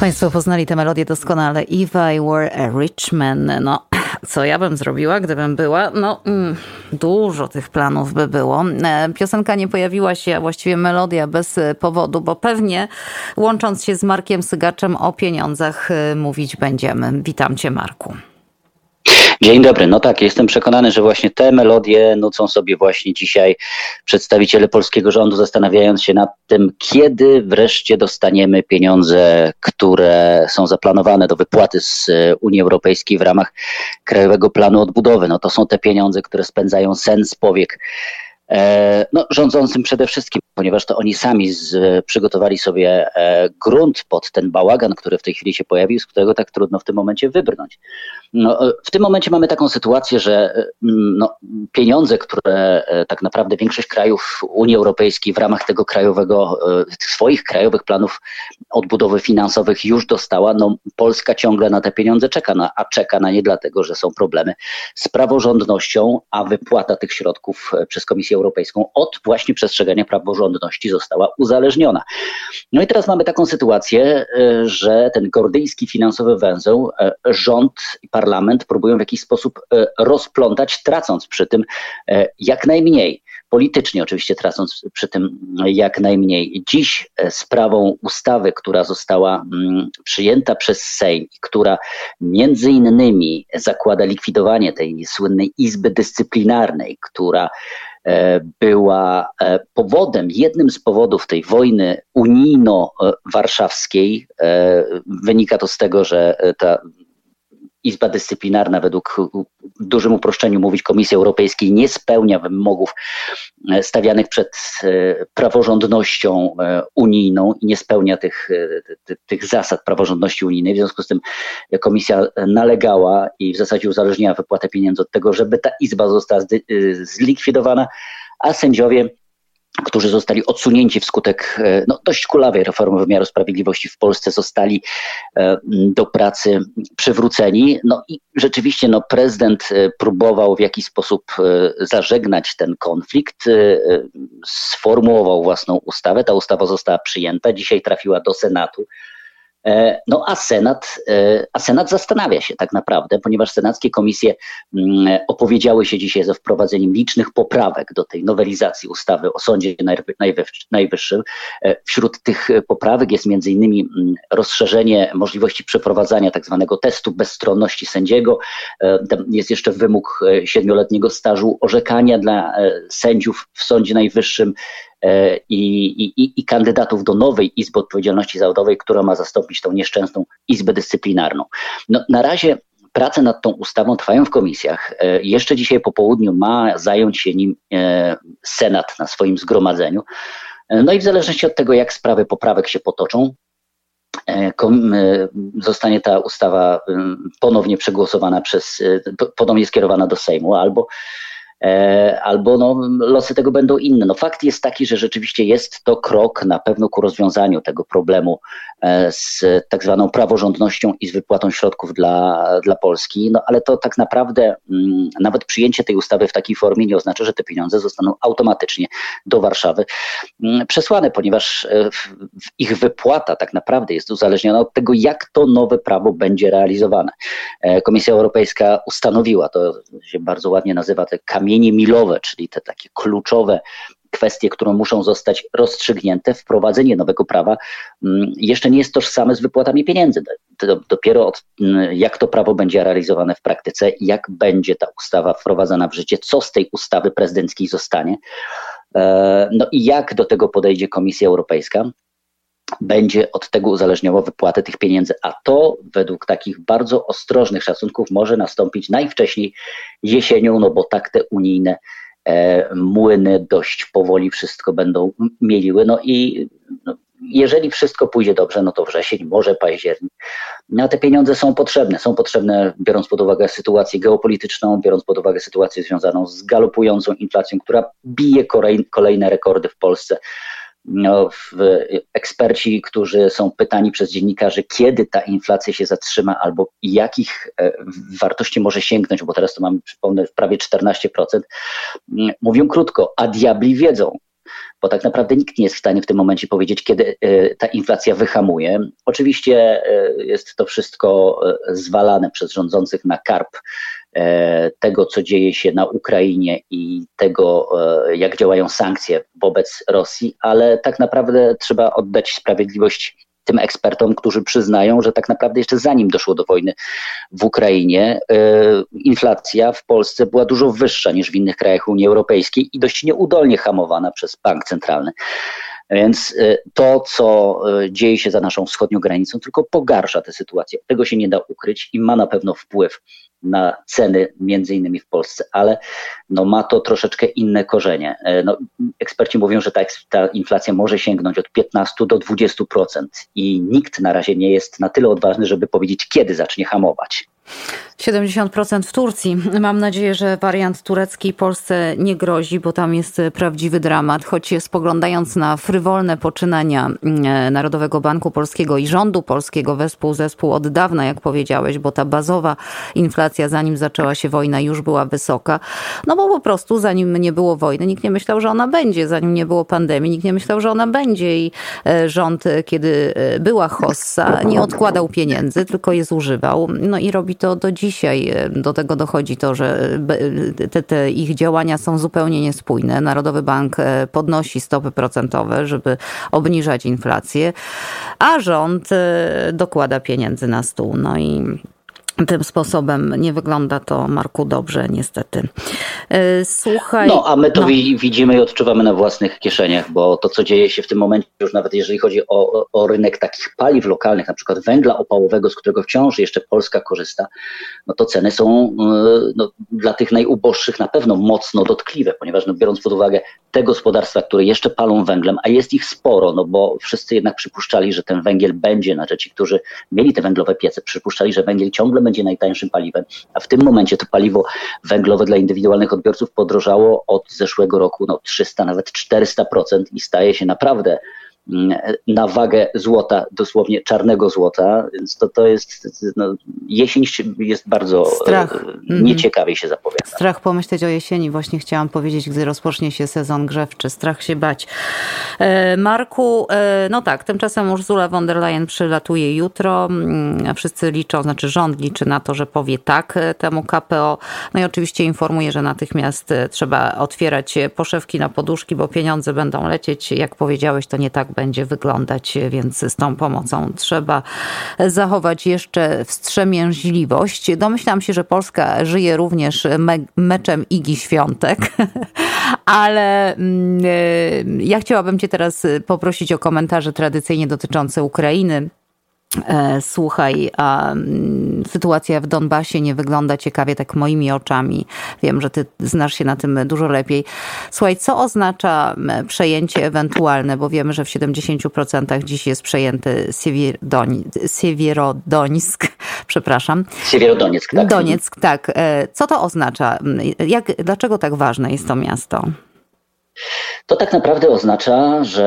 Państwo poznali tę melodię doskonale. If I were a rich man, no co ja bym zrobiła, gdybym była? No, mm, dużo tych planów by było. E, piosenka nie pojawiła się, a właściwie melodia bez powodu, bo pewnie łącząc się z Markiem Sygaczem o pieniądzach e, mówić będziemy. Witam cię, Marku. Dzień dobry. No tak, jestem przekonany, że właśnie te melodie nucą sobie właśnie dzisiaj przedstawiciele polskiego rządu, zastanawiając się nad tym, kiedy wreszcie dostaniemy pieniądze, które są zaplanowane do wypłaty z Unii Europejskiej w ramach Krajowego Planu Odbudowy. No to są te pieniądze, które spędzają sens powiek E, no, rządzącym przede wszystkim, ponieważ to oni sami z, przygotowali sobie e, grunt pod ten bałagan, który w tej chwili się pojawił, z którego tak trudno w tym momencie wybrnąć. No, e, w tym momencie mamy taką sytuację, że no, pieniądze, które tak naprawdę większość krajów Unii Europejskiej w ramach tego krajowego, swoich krajowych planów odbudowy finansowych już dostała, no, Polska ciągle na te pieniądze czeka, na, a czeka na nie dlatego, że są problemy z praworządnością, a wypłata tych środków przez Komisję Europejską od właśnie przestrzegania praworządności została uzależniona. No i teraz mamy taką sytuację, e, że ten gordyjski finansowy węzeł e, rząd i parlament próbują w jakiś sposób e, rozplątać, tracąc przy tym jak najmniej politycznie oczywiście tracąc przy tym jak najmniej. Dziś sprawą ustawy, która została mm, przyjęta przez Sejm, która między innymi zakłada likwidowanie tej słynnej Izby Dyscyplinarnej, która była e, powodem, jednym z powodów tej wojny unijno-warszawskiej. E, wynika to z tego, że ta Izba Dyscyplinarna według dużym uproszczeniu mówić Komisji Europejskiej nie spełnia wymogów stawianych przed praworządnością unijną i nie spełnia tych, tych zasad praworządności unijnej. W związku z tym Komisja nalegała i w zasadzie uzależniała wypłatę pieniędzy od tego, żeby ta Izba została zlikwidowana, a sędziowie którzy zostali odsunięci wskutek e, no, dość kulawej reformy wymiaru sprawiedliwości w Polsce, zostali e, do pracy przywróceni. No i rzeczywiście no, prezydent e, próbował w jakiś sposób zażegnać ten konflikt, sformułował własną ustawę. Ta ustawa została przyjęta, dzisiaj trafiła do Senatu. E, no a Senat, e, a Senat zastanawia się tak naprawdę, ponieważ senackie komisje mm, opowiedziały się dzisiaj za wprowadzeniem licznych poprawek do tej nowelizacji ustawy o Sądzie Najwyższym. E, wśród tych poprawek jest innymi mm, rozszerzenie możliwości przeprowadzania tak zwanego testu bezstronności sędziego. Jest jeszcze wymóg siedmioletniego stażu orzekania dla sędziów w Sądzie Najwyższym. E, i, i, i kandydatów do nowej Izby Odpowiedzialności Zawodowej, która ma zastąpić tą nieszczęsną Izbę Dyscyplinarną. No, na razie prace nad tą ustawą trwają w komisjach. E, jeszcze dzisiaj po południu ma zająć się nim e, Senat na swoim zgromadzeniu. No i w zależności od tego, jak sprawy poprawek się potoczą, zostanie ta ustawa ponownie przegłosowana przez, ponownie skierowana do Sejmu, albo albo no, losy tego będą inne. No, fakt jest taki, że rzeczywiście jest to krok na pewno ku rozwiązaniu tego problemu e, z tak zwaną praworządnością i z wypłatą środków dla, dla Polski, no ale to tak naprawdę mm, nawet przyjęcie tej ustawy w takiej formie nie oznacza, że te pieniądze zostaną automatycznie do Warszawy mm, przesłane, ponieważ e, ich wypłata tak naprawdę jest uzależniona od tego, jak to nowe prawo będzie realizowane. Komisja Europejska ustanowiła, to się bardzo ładnie nazywa te kamienie kamienie milowe, czyli te takie kluczowe kwestie, które muszą zostać rozstrzygnięte, wprowadzenie nowego prawa mm, jeszcze nie jest tożsame z wypłatami pieniędzy. Dopiero od, mm, jak to prawo będzie realizowane w praktyce, jak będzie ta ustawa wprowadzana w życie, co z tej ustawy prezydenckiej zostanie, e, no i jak do tego podejdzie Komisja Europejska będzie od tego uzależniało wypłatę tych pieniędzy, a to według takich bardzo ostrożnych szacunków może nastąpić najwcześniej jesienią, no bo tak te unijne e, młyny dość powoli wszystko będą mieliły. No i no, jeżeli wszystko pójdzie dobrze, no to wrzesień, może październik. No, te pieniądze są potrzebne. Są potrzebne, biorąc pod uwagę sytuację geopolityczną, biorąc pod uwagę sytuację związaną z galopującą inflacją, która bije kolejne rekordy w Polsce eksperci, którzy są pytani przez dziennikarzy, kiedy ta inflacja się zatrzyma albo jakich e, wartości może sięgnąć, bo teraz to mamy, przypomnę, prawie 14%, mówią krótko, a diabli wiedzą bo tak naprawdę nikt nie jest w stanie w tym momencie powiedzieć, kiedy ta inflacja wyhamuje. Oczywiście jest to wszystko zwalane przez rządzących na karp tego, co dzieje się na Ukrainie i tego, jak działają sankcje wobec Rosji, ale tak naprawdę trzeba oddać sprawiedliwość tym ekspertom, którzy przyznają, że tak naprawdę jeszcze zanim doszło do wojny w Ukrainie, e, inflacja w Polsce była dużo wyższa niż w innych krajach Unii Europejskiej i dość nieudolnie hamowana przez bank centralny. Więc e, to, co e, dzieje się za naszą wschodnią granicą, tylko pogarsza tę sytuację. Tego się nie da ukryć i ma na pewno wpływ na ceny, między innymi w Polsce, ale no, ma to troszeczkę inne korzenie. E, no, eksperci mówią, że ta, ta inflacja może sięgnąć od 15 do 20% i nikt na razie nie jest na tyle odważny, żeby powiedzieć, kiedy zacznie hamować. 70% w Turcji. Mam nadzieję, że wariant turecki Polsce nie grozi, bo tam jest prawdziwy dramat. Choć spoglądając na frywolne poczynania mm, Narodowego Banku Polskiego i rządu polskiego, wespół zespół od dawna, jak powiedziałeś, bo ta bazowa inflacja, zanim zaczęła się wojna, już była wysoka. No bo po prostu zanim nie było wojny, nikt nie myślał, że ona będzie. Zanim nie było pandemii, nikt nie myślał, że ona będzie. I e, rząd, kiedy e, była hossa, nie odkładał pieniędzy, tylko je zużywał. No i robi to do dzisiaj. E, do tego dochodzi to, że e, te, te ich działania są zupełnie niespójne. Narodowy Bank e, podnosi stopy procentowe, żeby obniżać inflację, a rząd dokłada pieniędzy na stół. No i tym sposobem nie wygląda to, Marku, dobrze, niestety. E, słuchaj. No, a my to no. widzimy i odczuwamy na własnych kieszeniach, bo to, co dzieje się w tym momencie, już nawet jeżeli chodzi o, o rynek takich paliw lokalnych, na przykład węgla opałowego, z którego wciąż jeszcze Polska korzysta, no to ceny są e, no, dla tych najuboższych na pewno mocno dotkliwe, ponieważ no, biorąc pod uwagę te gospodarstwa, które jeszcze palą węglem, a jest ich sporo, no bo wszyscy jednak przypuszczali, że ten węgiel będzie, znaczy ci, którzy mieli te węglowe piece, przypuszczali, że węgiel ciągle będzie najtańszym paliwem, a w tym momencie to paliwo węglowe dla indywidualnych odbiorców podrożało od zeszłego roku no 300, nawet 400% i staje się naprawdę na wagę złota, dosłownie czarnego złota, więc to, to jest, no, jesień jest bardzo Strach. E, mhm. nieciekawie się zapowiada. Strach pomyśleć o jesieni, właśnie chciałam powiedzieć, gdy rozpocznie się sezon grzewczy, strach się bać. E, Marku, e, no tak, tymczasem Ursula von der Leyen przylatuje jutro, mm, wszyscy liczą, znaczy rząd liczy na to, że powie tak temu KPO, no i oczywiście informuje, że natychmiast trzeba otwierać poszewki na poduszki, bo pieniądze będą lecieć, jak powiedziałeś, to nie tak będzie wyglądać, więc z tą pomocą trzeba zachować jeszcze wstrzemięźliwość. Domyślam się, że Polska żyje również me meczem Igi Świątek, ale mm, ja chciałabym Cię teraz poprosić o komentarze tradycyjnie dotyczące Ukrainy. E, słuchaj, mm, sytuacja w Donbasie nie wygląda ciekawie tak moimi oczami. Wiem, że ty znasz się na tym dużo lepiej. Słuchaj, co oznacza przejęcie ewentualne, bo wiemy, że w 70% dziś jest przejęty Siewierodońsk, przepraszam. Siewierodonieck, tak. Donieck, tak. E, co to oznacza? Jak, dlaczego tak ważne jest to miasto? To tak naprawdę oznacza, że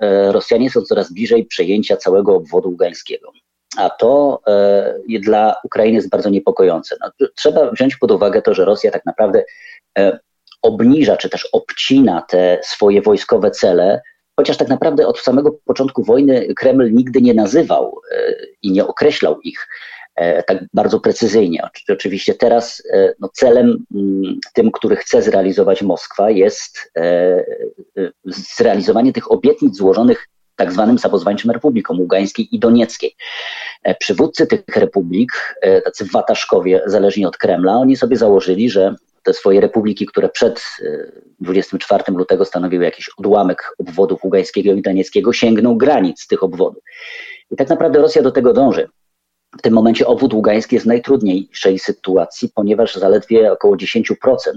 e, Rosjanie są coraz bliżej przejęcia całego obwodu ługańskiego. A to e, dla Ukrainy jest bardzo niepokojące. No, trzeba wziąć pod uwagę to, że Rosja tak naprawdę e, obniża czy też obcina te swoje wojskowe cele, chociaż tak naprawdę od samego początku wojny Kreml nigdy nie nazywał i nie określał ich tak bardzo precyzyjnie. Oczywiście teraz e, no, celem mm, tym, który chce zrealizować Moskwa jest e, zrealizowanie tych obietnic złożonych tak zwanym samozwańczym republikom Ługańskiej i Donieckiej. Przywódcy tych republik, tacy wataszkowie, zależni od Kremla, oni sobie założyli, że te swoje republiki, które przed 24 lutego stanowiły jakiś odłamek obwodów Ługańskiego i Donieckiego, sięgną granic tych obwodów. I tak naprawdę Rosja do tego dąży w tym momencie obwód ługański jest w najtrudniejszej sytuacji, ponieważ zaledwie około 10%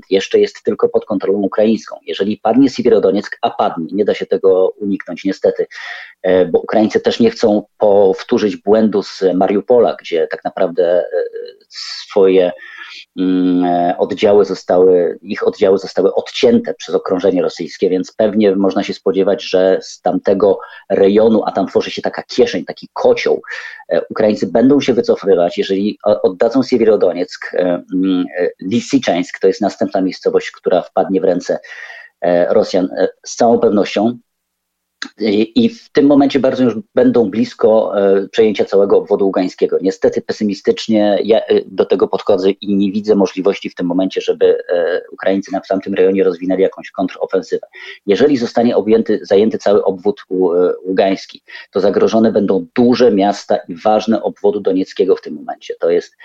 jeszcze jest tylko pod kontrolą ukraińską. Jeżeli padnie Siewierodonieck, a padnie, nie da się tego uniknąć niestety, e, bo Ukraińcy też nie chcą powtórzyć błędu z Mariupola, gdzie tak naprawdę e, swoje e, oddziały zostały, ich oddziały zostały odcięte przez okrążenie rosyjskie, więc pewnie można się spodziewać, że z tamtego rejonu, a tam tworzy się taka kieszeń, taki kocioł, e, Ukraińcy będą się wycofywać, jeżeli oddadzą Siewierodonieck, e, mm, Lisiczańsk, to jest następna miejscowość, która wpadnie w ręce Rosjan z całą pewnością. I w tym momencie bardzo już będą blisko e, przejęcia całego obwodu ługańskiego. Niestety pesymistycznie ja e, do tego podchodzę i nie widzę możliwości w tym momencie, żeby e, Ukraińcy w tamtym rejonie rozwinęli jakąś kontrofensywę. Jeżeli zostanie objęty, zajęty cały obwód ługański, to zagrożone będą duże miasta i ważne obwodu donieckiego w tym momencie. To jest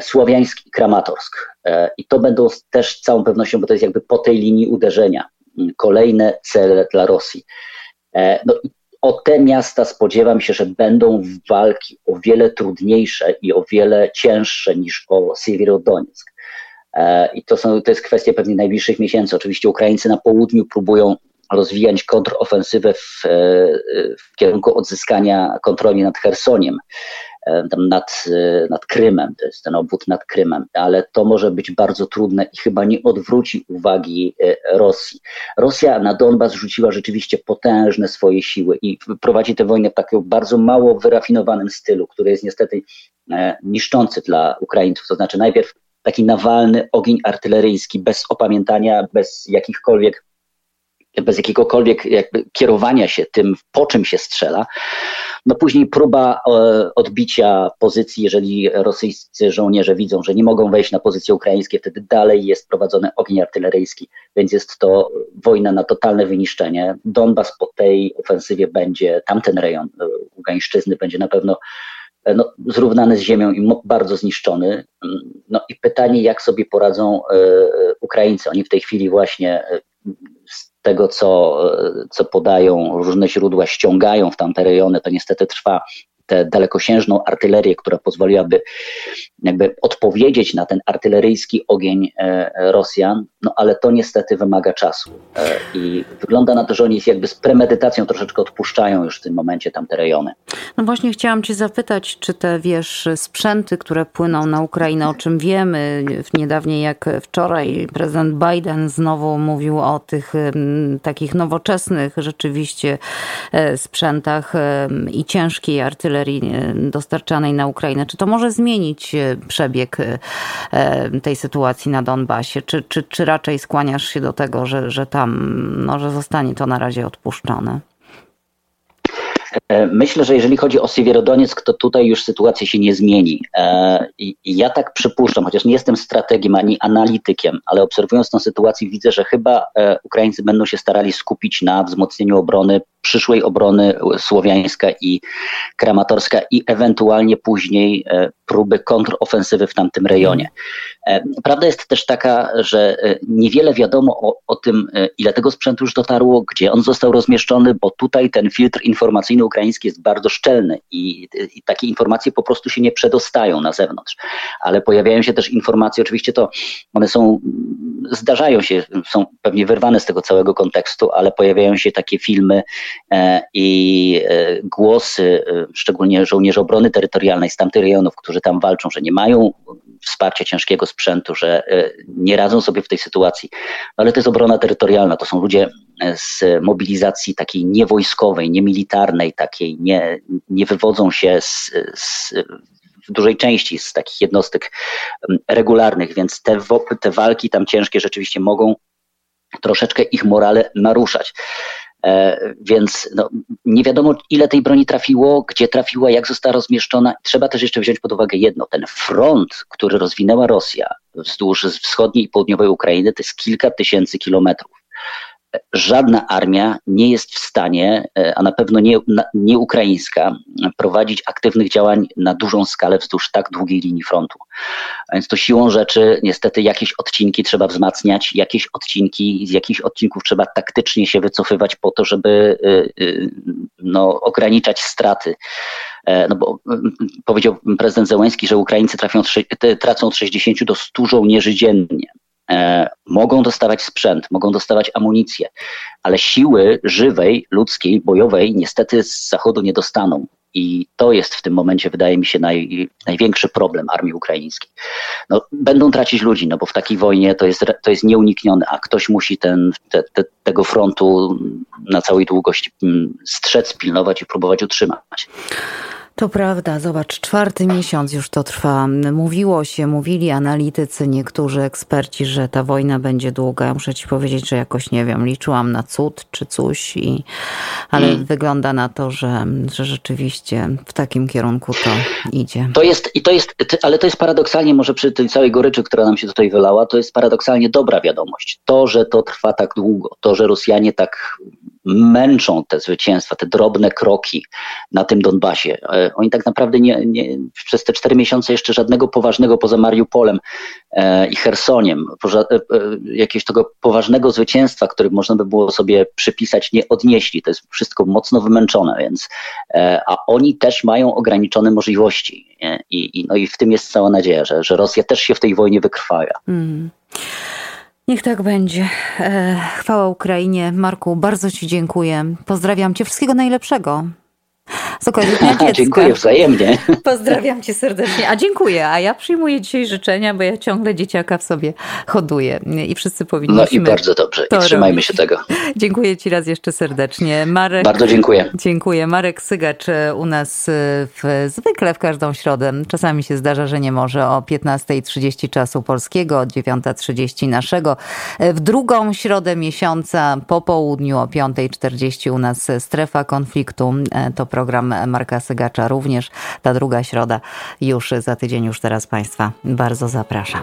Słowiańsk i Kramatorsk. I to będą też z całą pewnością, bo to jest jakby po tej linii uderzenia, kolejne cele dla Rosji. E, no, o te miasta spodziewam się, że będą walki o wiele trudniejsze i o wiele cięższe niż o Siewierodoniec. E, I to, są, to jest kwestia pewnie najbliższych miesięcy. Oczywiście Ukraińcy na południu próbują rozwijać kontrofensywę w, e, w kierunku odzyskania kontroli nad Chersoniem. E, nad, e, nad Krymem, to jest ten obwód nad Krymem, ale to może być bardzo trudne i chyba nie odwróci uwagi e, Rosji. Rosja na Donbas rzuciła rzeczywiście potężne swoje siły i prowadzi tę wojnę w takim bardzo mało wyrafinowanym stylu, który jest niestety niszczący dla Ukraińców. To znaczy najpierw taki nawalny ogień artyleryjski bez opamiętania, bez jakichkolwiek bez jakiegokolwiek jakby kierowania się tym, po czym się strzela. No później próba e, odbicia pozycji, jeżeli rosyjscy żołnierze widzą, że nie mogą wejść na pozycje ukraińskie, wtedy dalej jest prowadzony ogień artyleryjski, więc jest to wojna na totalne wyniszczenie. Donbas po tej ofensywie będzie, tamten rejon Ługańszczyzny będzie na pewno e, no, zrównany z ziemią i bardzo zniszczony. No i pytanie, jak sobie poradzą e, Ukraińcy. Oni w tej chwili właśnie tego, co, co podają różne źródła, ściągają w tamte rejony, to niestety trwa tę dalekosiężną artylerię, która pozwoliłaby jakby odpowiedzieć na ten artyleryjski ogień e, Rosjan, no ale to niestety wymaga czasu. E, I wygląda na to, że oni jakby z premedytacją troszeczkę odpuszczają już w tym momencie tamte rejony. No właśnie chciałam Cię zapytać, czy te, wiesz, sprzęty, które płyną na Ukrainę, o czym wiemy, niedawniej jak wczoraj prezydent Biden znowu mówił o tych takich nowoczesnych rzeczywiście e, sprzętach i ciężkiej artylerii dostarczanej na Ukrainę. Czy to może zmienić przebieg tej sytuacji na Donbasie? Czy, czy, czy raczej skłaniasz się do tego, że, że tam no, że zostanie to na razie odpuszczone? E, myślę, że jeżeli chodzi o Siewierodoniec, to tutaj już sytuacja się nie zmieni. E, ja tak przypuszczam, chociaż nie jestem strategiem ani analitykiem, ale obserwując tę sytuację widzę, że chyba e, Ukraińcy będą się starali skupić na wzmocnieniu obrony przyszłej obrony słowiańska i kramatorska i ewentualnie później próby kontrofensywy w tamtym rejonie. E, prawda jest też taka, że e, niewiele wiadomo o, o tym, ile tego sprzętu już dotarło, gdzie on został rozmieszczony, bo tutaj ten filtr informacyjny ukraiński jest bardzo szczelny i, i takie informacje po prostu się nie przedostają na zewnątrz. Ale pojawiają się też informacje, oczywiście to one są, zdarzają się, są pewnie wyrwane z tego całego kontekstu, ale pojawiają się takie filmy, E, i e, głosy, e, szczególnie żołnierzy obrony terytorialnej z tamtych rejonów, którzy tam walczą, że nie mają wsparcia ciężkiego sprzętu, że nie radzą sobie w tej sytuacji. Ale to jest obrona terytorialna, to są ludzie z mobilizacji takiej niewojskowej, niemilitarnej, takiej, nie, nie wywodzą się z, z w dużej części z takich jednostek regularnych, więc te, te walki tam ciężkie rzeczywiście mogą troszeczkę ich morale naruszać. E, więc no, nie wiadomo, ile tej broni trafiło, gdzie trafiła, jak została rozmieszczona. Trzeba też jeszcze wziąć pod uwagę jedno: ten front, który rozwinęła Rosja wzdłuż wschodniej i południowej Ukrainy, to jest kilka tysięcy kilometrów żadna armia nie jest w stanie, e, a na pewno nie, nie ukraińska, prowadzić aktywnych działań na dużą skalę wzdłuż tak długiej linii frontu. A więc to siłą rzeczy niestety jakieś odcinki trzeba wzmacniać, jakieś odcinki, z jakichś odcinków trzeba taktycznie się wycofywać po to, żeby e, e, no, ograniczać straty. No bo powiedział prezydent Zełenski, że Ukraińcy trafią, tracą od 60 do 100 żołnierzy dziennie. E, mogą dostawać sprzęt, mogą dostawać amunicję, ale siły żywej, ludzkiej, bojowej niestety z zachodu nie dostaną. I to jest w tym momencie, wydaje mi się, naj, największy problem armii ukraińskiej. No, będą tracić ludzi, no bo w takiej wojnie to jest, to jest nieuniknione, a ktoś musi ten, te, te, tego frontu na całej długości mm, strzec, pilnować i próbować utrzymać. To prawda, zobacz, czwarty miesiąc już to trwa. Mówiło się, mówili analitycy, niektórzy eksperci, że ta wojna będzie długa. Muszę ci powiedzieć, że jakoś nie wiem, liczyłam na cud czy coś, i, ale hmm. wygląda na to, że, że rzeczywiście w takim kierunku to idzie. To jest, i to jest, ale to jest paradoksalnie, może przy tej całej goryczy, która nam się tutaj wylała, to jest paradoksalnie dobra wiadomość. To, że to trwa tak długo, to, że Rosjanie tak męczą te zwycięstwa, te drobne kroki na tym Donbasie. E, oni tak naprawdę nie, nie, przez te cztery miesiące jeszcze żadnego poważnego poza Mariupolem e, i Chersoniem, poza, e, jakiegoś tego poważnego zwycięstwa, które można by było sobie przypisać, nie odnieśli. To jest wszystko mocno wymęczone, więc a oni też mają ograniczone możliwości. I, i, no i w tym jest cała nadzieja, że, że Rosja też się w tej wojnie wykrwaja. Mm. Niech tak będzie. E, chwała Ukrainie. Marku, bardzo Ci dziękuję. Pozdrawiam Cię. Wszystkiego najlepszego. Z okazji Dnia Dziecka. Dziękuję wzajemnie. Pozdrawiam cię serdecznie. A dziękuję. A ja przyjmuję dzisiaj życzenia, bo ja ciągle dzieciaka w sobie hoduję. I wszyscy powinniśmy No i bardzo dobrze. I trzymajmy robić. się tego. Dziękuję ci raz jeszcze serdecznie. Marek, bardzo dziękuję. Dziękuję. Marek Sygacz e, u nas e, w, zwykle w każdą środę. Czasami się zdarza, że nie może o 15.30 czasu polskiego, o 9.30 naszego. E, w drugą środę miesiąca po południu o 5.40 u nas strefa konfliktu. To program Marka Sygacza również. Ta druga środa już za tydzień, już teraz Państwa bardzo zapraszam.